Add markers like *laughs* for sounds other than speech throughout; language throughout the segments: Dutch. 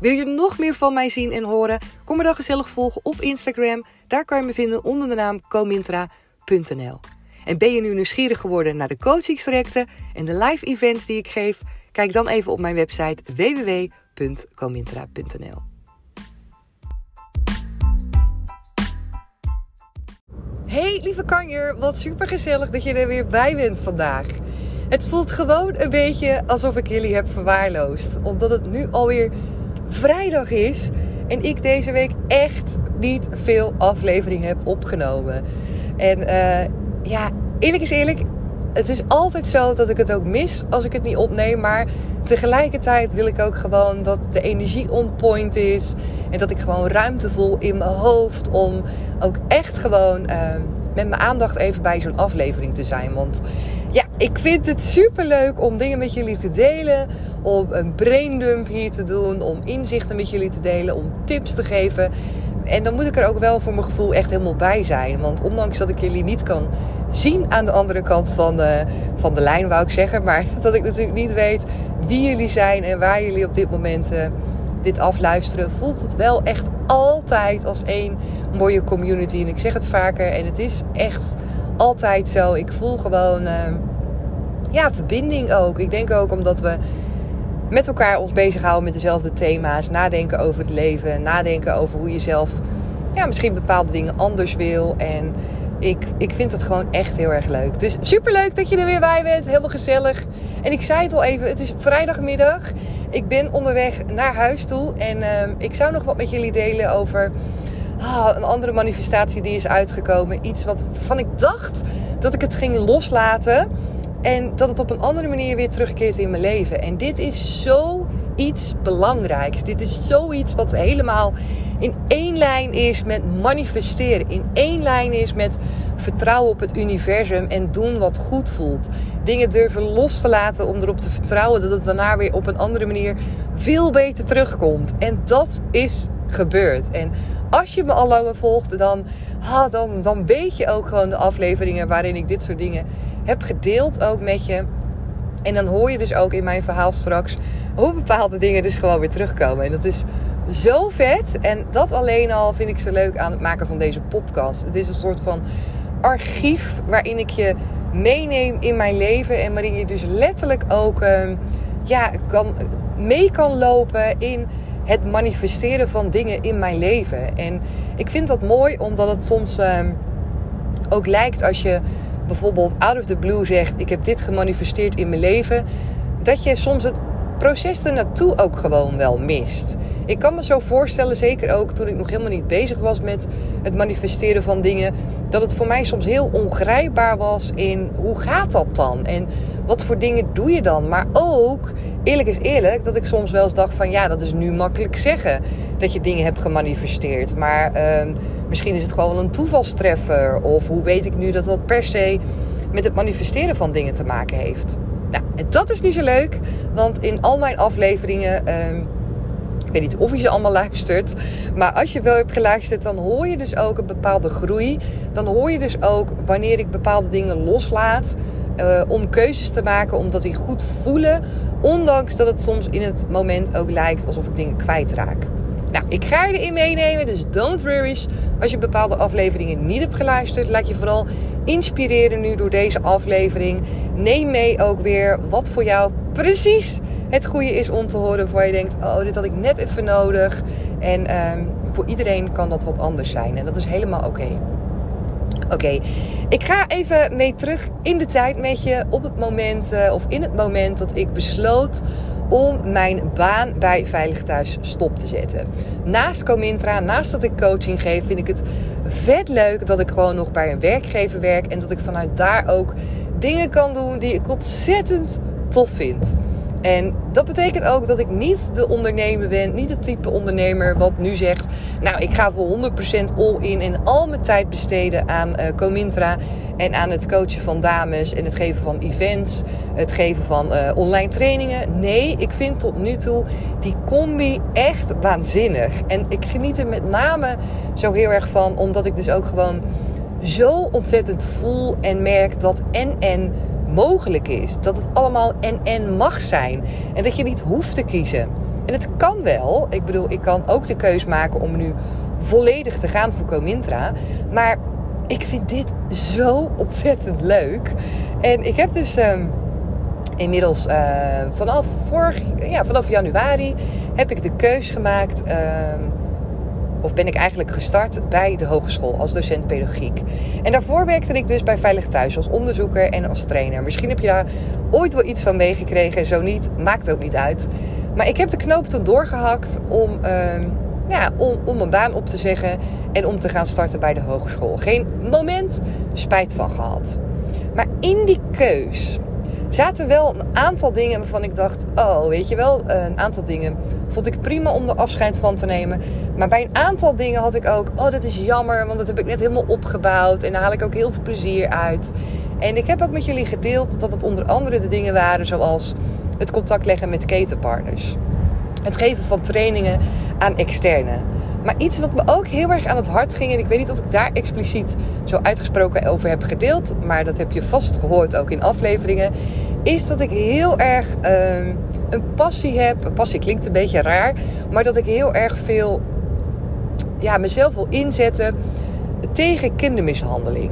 Wil je nog meer van mij zien en horen? Kom me dan gezellig volgen op Instagram. Daar kan je me vinden onder de naam comintra.nl. En ben je nu nieuwsgierig geworden naar de coachingstrajecten en de live events die ik geef? Kijk dan even op mijn website www.comintra.nl. Hey lieve kanjer, wat super gezellig dat je er weer bij bent vandaag. Het voelt gewoon een beetje alsof ik jullie heb verwaarloosd, omdat het nu alweer vrijdag is en ik deze week echt niet veel aflevering heb opgenomen. En uh, ja, eerlijk is eerlijk, het is altijd zo dat ik het ook mis als ik het niet opneem. Maar tegelijkertijd wil ik ook gewoon dat de energie on point is. En dat ik gewoon ruimte voel in mijn hoofd om ook echt gewoon uh, met mijn aandacht even bij zo'n aflevering te zijn. Want ik vind het super leuk om dingen met jullie te delen. Om een braindump hier te doen. Om inzichten met jullie te delen. Om tips te geven. En dan moet ik er ook wel voor mijn gevoel echt helemaal bij zijn. Want ondanks dat ik jullie niet kan zien aan de andere kant van de, van de lijn, wou ik zeggen. Maar *laughs* dat ik natuurlijk niet weet wie jullie zijn en waar jullie op dit moment uh, dit afluisteren. Voelt het wel echt altijd als één mooie community. En ik zeg het vaker en het is echt altijd zo. Ik voel gewoon uh, ja, verbinding ook. Ik denk ook omdat we met elkaar ons bezighouden met dezelfde thema's. Nadenken over het leven. Nadenken over hoe je zelf ja, misschien bepaalde dingen anders wil. En ik, ik vind het gewoon echt heel erg leuk. Dus super leuk dat je er weer bij bent. Helemaal gezellig. En ik zei het al even, het is vrijdagmiddag. Ik ben onderweg naar huis toe. En uh, ik zou nog wat met jullie delen over ah, een andere manifestatie die is uitgekomen. Iets wat van ik dacht dat ik het ging loslaten. En dat het op een andere manier weer terugkeert in mijn leven. En dit is zo iets belangrijks. Dit is zoiets wat helemaal in één lijn is met manifesteren. In één lijn is met vertrouwen op het universum en doen wat goed voelt. Dingen durven los te laten om erop te vertrouwen dat het daarna weer op een andere manier veel beter terugkomt. En dat is gebeurd. En als je me al langer volgt, dan, ah, dan, dan weet je ook gewoon de afleveringen waarin ik dit soort dingen heb gedeeld ook met je. En dan hoor je dus ook in mijn verhaal straks hoe bepaalde dingen dus gewoon weer terugkomen. En dat is zo vet. En dat alleen al vind ik zo leuk aan het maken van deze podcast. Het is een soort van archief waarin ik je meeneem in mijn leven. En waarin je dus letterlijk ook uh, ja, kan, mee kan lopen in het manifesteren van dingen in mijn leven. En ik vind dat mooi omdat het soms uh, ook lijkt als je bijvoorbeeld out of the blue zegt: Ik heb dit gemanifesteerd in mijn leven. Dat je soms het proces er naartoe ook gewoon wel mist. Ik kan me zo voorstellen, zeker ook toen ik nog helemaal niet bezig was met het manifesteren van dingen, dat het voor mij soms heel ongrijpbaar was in hoe gaat dat dan? En wat voor dingen doe je dan? Maar ook, eerlijk is eerlijk, dat ik soms wel eens dacht van ja, dat is nu makkelijk zeggen dat je dingen hebt gemanifesteerd. Maar uh, misschien is het gewoon een toevalstreffer. Of hoe weet ik nu dat dat per se met het manifesteren van dingen te maken heeft? Nou, en dat is niet zo leuk, want in al mijn afleveringen. Uh, ik weet niet of je ze allemaal luistert. Maar als je wel hebt geluisterd, dan hoor je dus ook een bepaalde groei. Dan hoor je dus ook wanneer ik bepaalde dingen loslaat. Uh, om keuzes te maken, omdat die goed voelen. Ondanks dat het soms in het moment ook lijkt alsof ik dingen kwijtraak. Nou, ik ga je erin meenemen, dus don't worry. Als je bepaalde afleveringen niet hebt geluisterd, laat je vooral inspireren nu door deze aflevering. Neem mee ook weer wat voor jou precies het goede is om te horen. Waar je denkt, oh, dit had ik net even nodig. En um, voor iedereen kan dat wat anders zijn. En dat is helemaal oké. Oké, ik ga even mee terug in de tijd met je op het moment, uh, of in het moment dat ik besloot om mijn baan bij Veilig Thuis stop te zetten. Naast Comintra, naast dat ik coaching geef, vind ik het vet leuk dat ik gewoon nog bij een werkgever werk en dat ik vanuit daar ook dingen kan doen die ik ontzettend tof vind. En dat betekent ook dat ik niet de ondernemer ben, niet het type ondernemer wat nu zegt: Nou, ik ga voor 100% all in en al mijn tijd besteden aan uh, Comintra en aan het coachen van dames en het geven van events, het geven van uh, online trainingen. Nee, ik vind tot nu toe die combi echt waanzinnig. En ik geniet er met name zo heel erg van, omdat ik dus ook gewoon zo ontzettend voel en merk dat en en mogelijk is. Dat het allemaal en en mag zijn. En dat je niet hoeft te kiezen. En het kan wel. Ik bedoel, ik kan ook de keus maken om nu volledig te gaan voor Comintra. Maar ik vind dit zo ontzettend leuk. En ik heb dus uh, inmiddels uh, vanaf, vorig, ja, vanaf januari heb ik de keus gemaakt. Uh, of ben ik eigenlijk gestart bij de hogeschool als docent pedagogiek. En daarvoor werkte ik dus bij Veilig Thuis als onderzoeker en als trainer. Misschien heb je daar ooit wel iets van meegekregen. Zo niet, maakt ook niet uit. Maar ik heb de knoop toen doorgehakt om, uh, ja, om, om mijn baan op te zeggen en om te gaan starten bij de hogeschool. Geen moment spijt van gehad. Maar in die keus zaten wel een aantal dingen waarvan ik dacht: oh, weet je wel, een aantal dingen vond ik prima om er afscheid van te nemen. Maar bij een aantal dingen had ik ook: oh, dat is jammer, want dat heb ik net helemaal opgebouwd en daar haal ik ook heel veel plezier uit. En ik heb ook met jullie gedeeld dat het onder andere de dingen waren zoals het contact leggen met ketenpartners, het geven van trainingen aan externe. Maar iets wat me ook heel erg aan het hart ging, en ik weet niet of ik daar expliciet zo uitgesproken over heb gedeeld, maar dat heb je vast gehoord ook in afleveringen, is dat ik heel erg uh, een passie heb. Passie klinkt een beetje raar, maar dat ik heel erg veel ja, mezelf wil inzetten tegen kindermishandeling.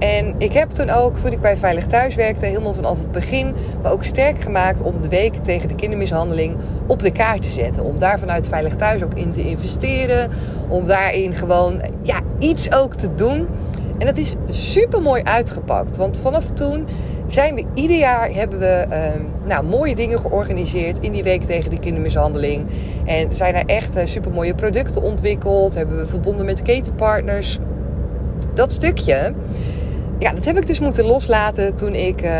En ik heb toen ook, toen ik bij Veilig Thuis werkte, helemaal vanaf het begin me ook sterk gemaakt om de week tegen de kindermishandeling op de kaart te zetten. Om daar vanuit Veilig Thuis ook in te investeren. Om daarin gewoon ja, iets ook te doen. En dat is super mooi uitgepakt. Want vanaf toen zijn we ieder jaar hebben we uh, nou, mooie dingen georganiseerd in die week tegen de kindermishandeling. En zijn er echt uh, super mooie producten ontwikkeld. Hebben we verbonden met ketenpartners. Dat stukje ja, dat heb ik dus moeten loslaten toen ik, uh,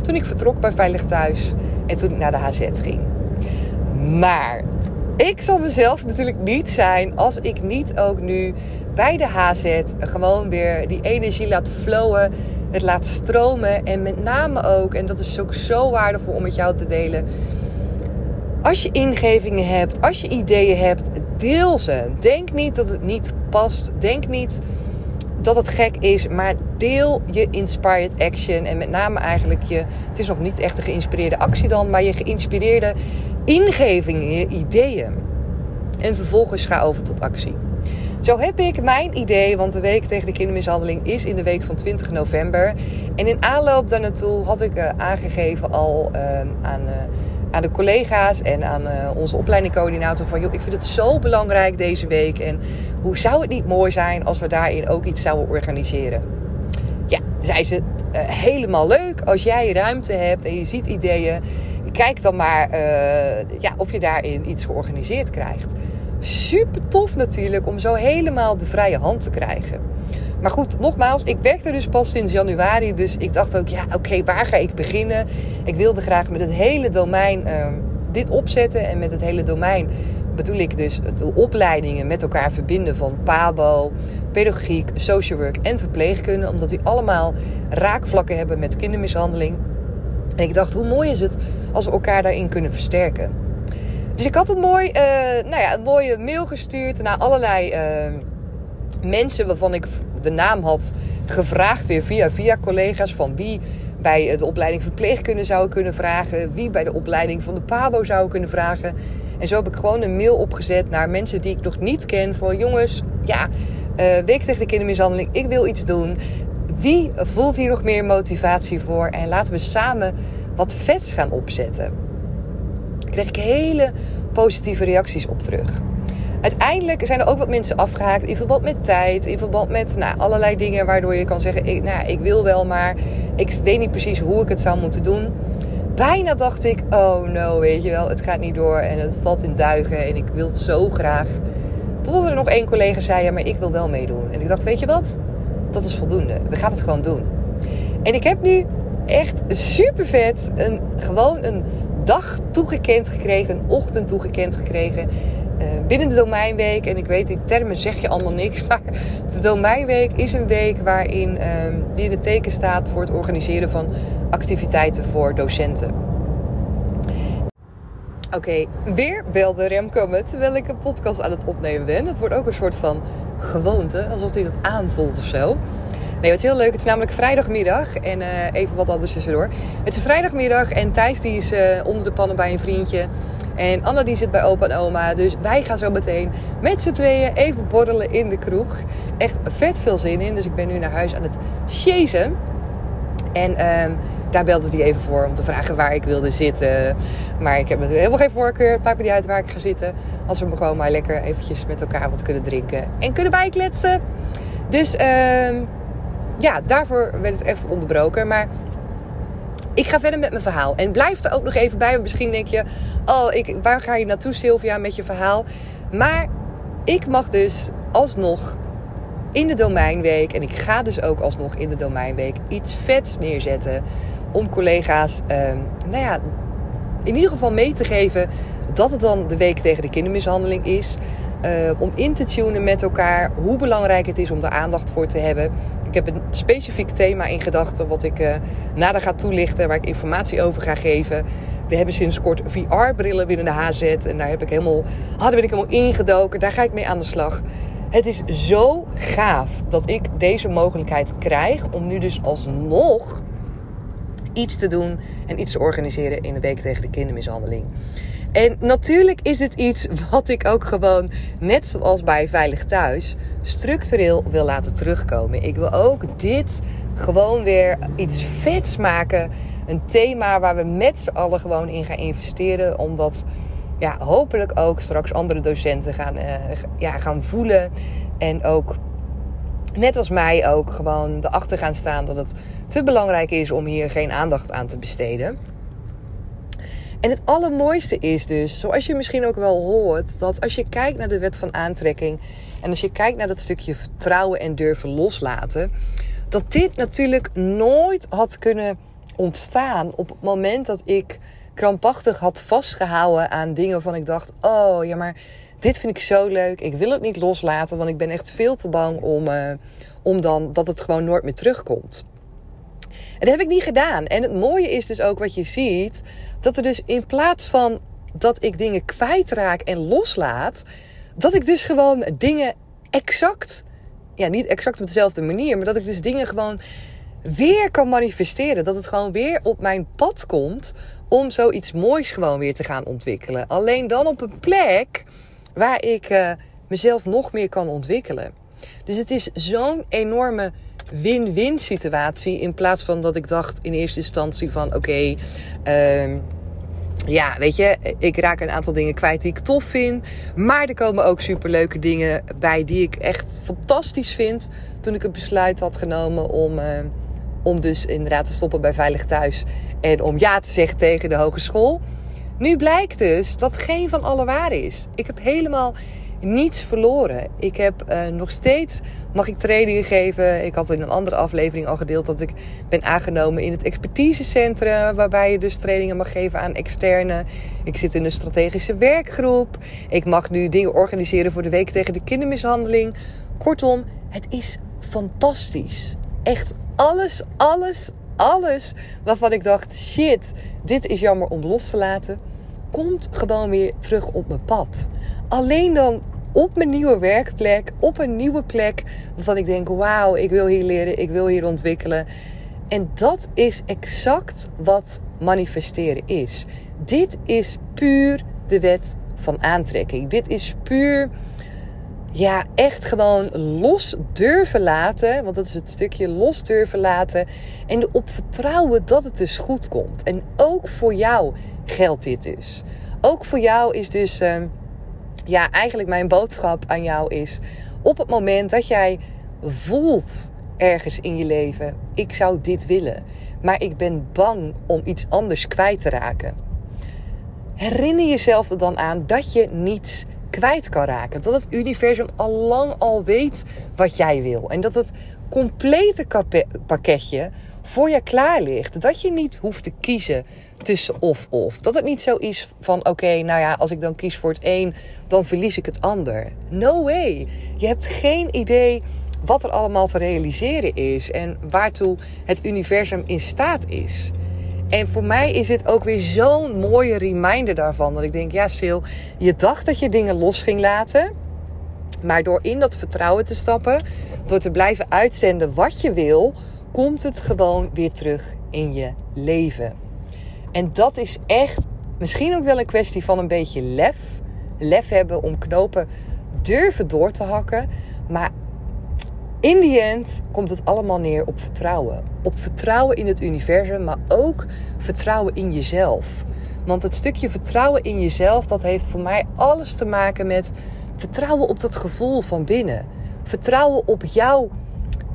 toen ik vertrok bij Veilig Thuis en toen ik naar de HZ ging. Maar ik zal mezelf natuurlijk niet zijn als ik niet ook nu bij de HZ gewoon weer die energie laat flowen, het laat stromen. En met name ook, en dat is ook zo waardevol om met jou te delen. Als je ingevingen hebt, als je ideeën hebt, deel ze. Denk niet dat het niet past. Denk niet dat het gek is, maar deel je inspired action. En met name eigenlijk je, het is nog niet echt een geïnspireerde actie dan, maar je geïnspireerde ingevingen, je ideeën. En vervolgens ga over tot actie. Zo heb ik mijn idee, want de week tegen de kindermishandeling is in de week van 20 november. En in aanloop daar naartoe had ik uh, aangegeven al uh, aan, uh, aan de collega's en aan uh, onze opleidingcoördinator van... joh, ik vind het zo belangrijk deze week en hoe zou het niet mooi zijn als we daarin ook iets zouden organiseren? Ja, zei ze, uh, helemaal leuk als jij ruimte hebt en je ziet ideeën. Kijk dan maar uh, ja, of je daarin iets georganiseerd krijgt. Super tof natuurlijk om zo helemaal de vrije hand te krijgen. Maar goed, nogmaals, ik werkte dus pas sinds januari. Dus ik dacht ook, ja, oké, waar ga ik beginnen? Ik wilde graag met het hele domein uh, dit opzetten. En met het hele domein bedoel ik dus de opleidingen met elkaar verbinden van PABO, pedagogiek, social work en verpleegkunde. Omdat die allemaal raakvlakken hebben met kindermishandeling. En ik dacht, hoe mooi is het als we elkaar daarin kunnen versterken. Dus ik had een, mooi, uh, nou ja, een mooie mail gestuurd naar allerlei uh, mensen waarvan ik de naam had gevraagd, weer via, via collega's, van wie bij de opleiding verpleegkunde zou kunnen vragen, wie bij de opleiding van de PABO zou kunnen vragen. En zo heb ik gewoon een mail opgezet naar mensen die ik nog niet ken. Van jongens, ja, uh, week tegen de kindermishandeling, ik wil iets doen. Wie voelt hier nog meer motivatie voor? En laten we samen wat vets gaan opzetten. Daar kreeg ik hele positieve reacties op terug. uiteindelijk zijn er ook wat mensen afgehaakt in verband met tijd, in verband met nou, allerlei dingen waardoor je kan zeggen: ik, nou, ik wil wel, maar ik weet niet precies hoe ik het zou moeten doen. Bijna dacht ik: oh no, weet je wel, het gaat niet door en het valt in duigen en ik wil het zo graag. Totdat er nog één collega zei: ja, maar ik wil wel meedoen. En ik dacht: weet je wat? Dat is voldoende. We gaan het gewoon doen. En ik heb nu echt super vet een, gewoon een dag toegekend gekregen, een ochtend toegekend gekregen. Uh, binnen de domeinweek, en ik weet die termen zeg je allemaal niks, *laughs* maar de domeinweek is een week waarin uh, die in het teken staat voor het organiseren van activiteiten voor docenten. Oké, weer belde Remco me terwijl ik een podcast aan het opnemen ben. Het wordt ook een soort van gewoonte, alsof hij dat aanvoelt of zo. Nee, wat is heel leuk. Het is namelijk vrijdagmiddag. En uh, even wat anders tussendoor. Het is vrijdagmiddag en Thijs die is uh, onder de pannen bij een vriendje. En Anna die zit bij opa en oma. Dus wij gaan zo meteen met z'n tweeën even borrelen in de kroeg. Echt vet veel zin in. Dus ik ben nu naar huis aan het chasen. En um, daar belde hij even voor om te vragen waar ik wilde zitten. Maar ik heb natuurlijk helemaal geen voorkeur. Het maakt me niet uit waar ik ga zitten. Als we gewoon maar lekker eventjes met elkaar wat kunnen drinken. En kunnen bijkletsen. Dus... Um, ja, daarvoor werd het even onderbroken. Maar ik ga verder met mijn verhaal. En blijf er ook nog even bij. Misschien denk je, oh, ik, waar ga je naartoe Sylvia met je verhaal? Maar ik mag dus alsnog in de domeinweek, en ik ga dus ook alsnog in de domeinweek iets vets neerzetten. Om collega's, ehm, nou ja, in ieder geval mee te geven dat het dan de week tegen de kindermishandeling is. Uh, om in te tunen met elkaar hoe belangrijk het is om er aandacht voor te hebben. Ik heb een specifiek thema in gedachten wat ik uh, nader ga toelichten, waar ik informatie over ga geven. We hebben sinds kort VR-brillen binnen de HZ en daar heb ik helemaal, daar ben ik helemaal ingedoken. Daar ga ik mee aan de slag. Het is zo gaaf dat ik deze mogelijkheid krijg om nu dus alsnog iets te doen en iets te organiseren in de week tegen de kindermishandeling. En natuurlijk is het iets wat ik ook gewoon, net zoals bij Veilig Thuis, structureel wil laten terugkomen. Ik wil ook dit gewoon weer iets vets maken. Een thema waar we met z'n allen gewoon in gaan investeren. Omdat ja, hopelijk ook straks andere docenten gaan, uh, ja, gaan voelen. En ook net als mij ook gewoon erachter gaan staan dat het te belangrijk is om hier geen aandacht aan te besteden. En het allermooiste is dus, zoals je misschien ook wel hoort, dat als je kijkt naar de wet van aantrekking en als je kijkt naar dat stukje vertrouwen en durven loslaten, dat dit natuurlijk nooit had kunnen ontstaan op het moment dat ik krampachtig had vastgehouden aan dingen waarvan ik dacht: oh ja, maar dit vind ik zo leuk, ik wil het niet loslaten, want ik ben echt veel te bang om, uh, om dan dat het gewoon nooit meer terugkomt. En dat heb ik niet gedaan. En het mooie is dus ook wat je ziet, dat er dus in plaats van dat ik dingen kwijtraak en loslaat, dat ik dus gewoon dingen exact, ja, niet exact op dezelfde manier, maar dat ik dus dingen gewoon weer kan manifesteren. Dat het gewoon weer op mijn pad komt om zoiets moois gewoon weer te gaan ontwikkelen. Alleen dan op een plek waar ik uh, mezelf nog meer kan ontwikkelen. Dus het is zo'n enorme win-win situatie. In plaats van dat ik dacht in eerste instantie van oké, uh, ja, weet je, ik raak een aantal dingen kwijt die ik tof vind. Maar er komen ook superleuke dingen bij die ik echt fantastisch vind. Toen ik het besluit had genomen om, uh, om dus inderdaad te stoppen bij Veilig Thuis. En om ja te zeggen tegen de hogeschool. Nu blijkt dus dat geen van alle waar is. Ik heb helemaal niets verloren. Ik heb uh, nog steeds, mag ik trainingen geven. Ik had in een andere aflevering al gedeeld dat ik ben aangenomen in het expertisecentrum. Waarbij je dus trainingen mag geven aan externe. Ik zit in een strategische werkgroep. Ik mag nu dingen organiseren voor de week tegen de kindermishandeling. Kortom, het is fantastisch. Echt alles, alles, alles waarvan ik dacht: shit, dit is jammer om los te laten. Komt gewoon weer terug op mijn pad. Alleen dan op mijn nieuwe werkplek, op een nieuwe plek, waarvan ik denk: wauw, ik wil hier leren, ik wil hier ontwikkelen. En dat is exact wat manifesteren is. Dit is puur de wet van aantrekking. Dit is puur, ja, echt gewoon los durven laten. Want dat is het stukje los durven laten. En erop vertrouwen dat het dus goed komt. En ook voor jou geldt dit dus. Ook voor jou is dus. Uh, ja, eigenlijk mijn boodschap aan jou is: op het moment dat jij voelt ergens in je leven, ik zou dit willen, maar ik ben bang om iets anders kwijt te raken. Herinner jezelf er dan aan dat je niets kwijt kan raken. Dat het universum al lang al weet wat jij wil. En dat het complete pakketje voor je klaar ligt. Dat je niet hoeft te kiezen tussen of of. Dat het niet zo is van oké, nou ja, als ik dan kies voor het een, dan verlies ik het ander. No way. Je hebt geen idee wat er allemaal te realiseren is en waartoe het universum in staat is. En voor mij is dit ook weer zo'n mooie reminder daarvan. Dat ik denk, ja Sil, je dacht dat je dingen los ging laten. Maar door in dat vertrouwen te stappen, door te blijven uitzenden wat je wil, komt het gewoon weer terug in je leven. En dat is echt misschien ook wel een kwestie van een beetje lef. Lef hebben om knopen durven door te hakken. Maar in die end komt het allemaal neer op vertrouwen. Op vertrouwen in het universum, maar ook vertrouwen in jezelf. Want het stukje vertrouwen in jezelf, dat heeft voor mij alles te maken met vertrouwen op dat gevoel van binnen. Vertrouwen op jou,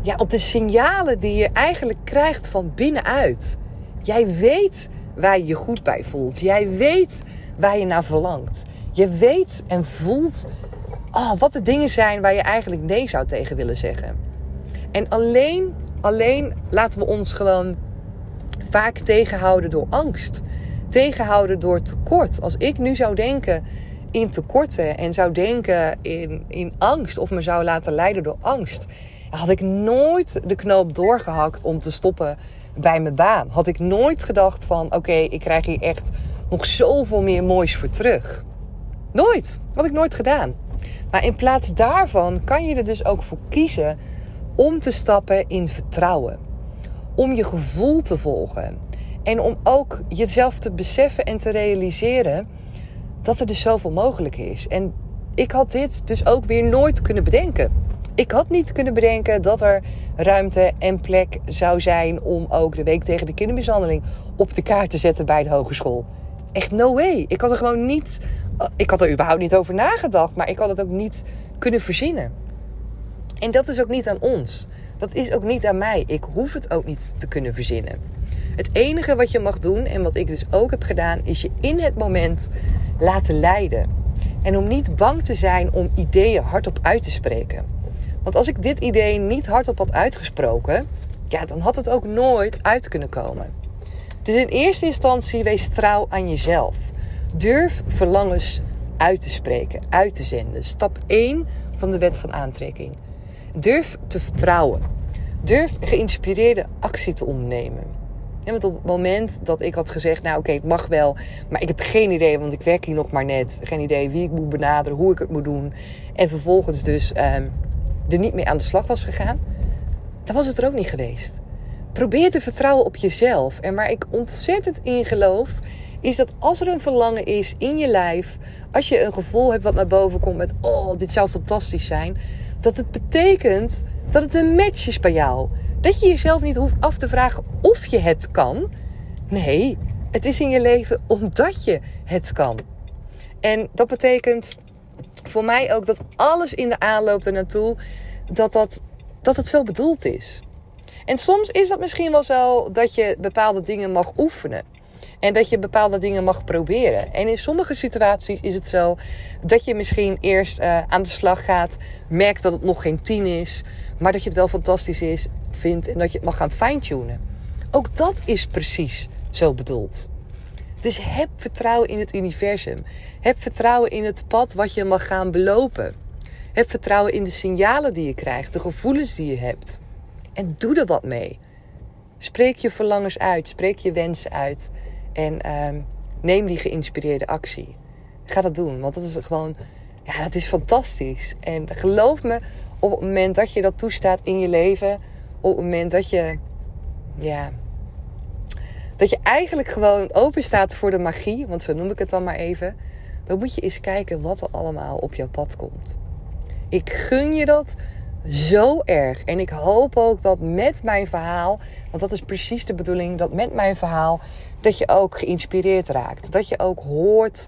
ja, op de signalen die je eigenlijk krijgt van binnenuit. Jij weet waar je je goed bij voelt. Jij weet waar je naar verlangt. Je weet en voelt oh, wat de dingen zijn waar je eigenlijk nee zou tegen willen zeggen. En alleen, alleen laten we ons gewoon vaak tegenhouden door angst. Tegenhouden door tekort. Als ik nu zou denken in tekorten en zou denken in, in angst of me zou laten leiden door angst, had ik nooit de knoop doorgehakt om te stoppen bij mijn baan. Had ik nooit gedacht van oké, ik krijg hier echt nog zoveel meer moois voor terug. Nooit. Had ik nooit gedaan. Maar in plaats daarvan kan je er dus ook voor kiezen om te stappen in vertrouwen. Om je gevoel te volgen. En om ook jezelf te beseffen en te realiseren dat er dus zoveel mogelijk is. En ik had dit dus ook weer nooit kunnen bedenken. Ik had niet kunnen bedenken dat er ruimte en plek zou zijn om ook de week tegen de kindermishandeling op de kaart te zetten bij de hogeschool. Echt no way. Ik had er gewoon niet. Ik had er überhaupt niet over nagedacht, maar ik had het ook niet kunnen verzinnen. En dat is ook niet aan ons. Dat is ook niet aan mij. Ik hoef het ook niet te kunnen verzinnen. Het enige wat je mag doen en wat ik dus ook heb gedaan, is je in het moment laten leiden. En om niet bang te zijn om ideeën hardop uit te spreken. Want als ik dit idee niet hardop had uitgesproken, ja, dan had het ook nooit uit kunnen komen. Dus in eerste instantie wees trouw aan jezelf. Durf verlangens uit te spreken, uit te zenden. Stap 1 van de wet van aantrekking. Durf te vertrouwen. Durf geïnspireerde actie te ondernemen. En want op het moment dat ik had gezegd, nou oké, het mag wel, maar ik heb geen idee, want ik werk hier nog maar net. Geen idee wie ik moet benaderen, hoe ik het moet doen. En vervolgens dus ehm, er niet mee aan de slag was gegaan, dan was het er ook niet geweest. Probeer te vertrouwen op jezelf. En waar ik ontzettend in geloof, is dat als er een verlangen is in je lijf, als je een gevoel hebt wat naar boven komt met, oh, dit zou fantastisch zijn, dat het betekent dat het een match is bij jou. Dat je jezelf niet hoeft af te vragen of je het kan. Nee, het is in je leven omdat je het kan. En dat betekent voor mij ook dat alles in de aanloop ernaartoe, dat, dat, dat het zo bedoeld is. En soms is dat misschien wel zo dat je bepaalde dingen mag oefenen. En dat je bepaalde dingen mag proberen. En in sommige situaties is het zo dat je misschien eerst uh, aan de slag gaat, merkt dat het nog geen tien is, maar dat je het wel fantastisch is, vindt en dat je het mag gaan fine-tunen. Ook dat is precies zo bedoeld. Dus heb vertrouwen in het universum. Heb vertrouwen in het pad wat je mag gaan belopen. Heb vertrouwen in de signalen die je krijgt, de gevoelens die je hebt. En doe er wat mee. Spreek je verlangens uit, spreek je wensen uit. En ehm, neem die geïnspireerde actie. Ga dat doen, want dat is gewoon, ja, dat is fantastisch. En geloof me, op het moment dat je dat toestaat in je leven, op het moment dat je, ja, dat je eigenlijk gewoon open staat voor de magie, want zo noem ik het dan maar even, dan moet je eens kijken wat er allemaal op jouw pad komt. Ik gun je dat zo erg. En ik hoop ook dat met mijn verhaal, want dat is precies de bedoeling, dat met mijn verhaal dat je ook geïnspireerd raakt. Dat je ook hoort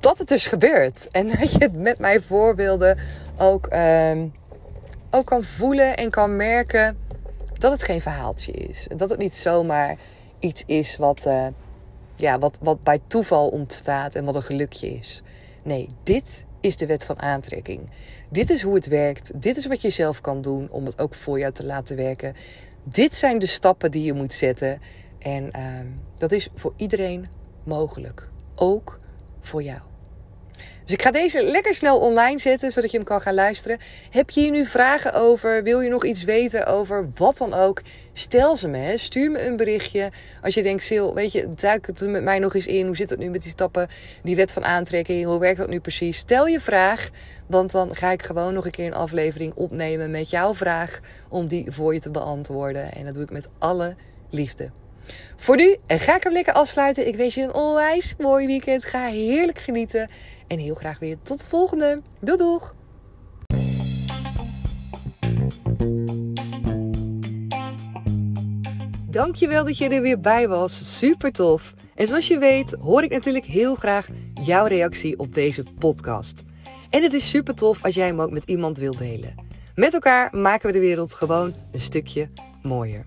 dat het dus gebeurt. En *laughs* dat je het met mijn voorbeelden ook, ehm, ook kan voelen en kan merken dat het geen verhaaltje is. Dat het niet zomaar iets is wat, uh, ja, wat, wat bij toeval ontstaat en wat een gelukje is. Nee, dit is de wet van aantrekking. Dit is hoe het werkt. Dit is wat je zelf kan doen om het ook voor jou te laten werken. Dit zijn de stappen die je moet zetten. En ehm, dat is voor iedereen mogelijk. Ook voor jou. Dus ik ga deze lekker snel online zetten, zodat je hem kan gaan luisteren. Heb je hier nu vragen over? Wil je nog iets weten over wat dan ook? Stel ze me. Hè. Stuur me een berichtje. Als je denkt, Sil, weet je, duik het er met mij nog eens in. Hoe zit het nu met die stappen? Die wet van aantrekking. Hoe werkt dat nu precies? Stel je vraag. Want dan ga ik gewoon nog een keer een aflevering opnemen met jouw vraag. Om die voor je te beantwoorden. En dat doe ik met alle liefde. Voor nu ga ik hem lekker afsluiten. Ik wens je een onwijs mooi weekend. Ga heerlijk genieten. En heel graag weer tot de volgende. Doei doeg! Dankjewel dat je er weer bij was. Super tof. En zoals je weet hoor ik natuurlijk heel graag jouw reactie op deze podcast. En het is super tof als jij hem ook met iemand wilt delen. Met elkaar maken we de wereld gewoon een stukje mooier.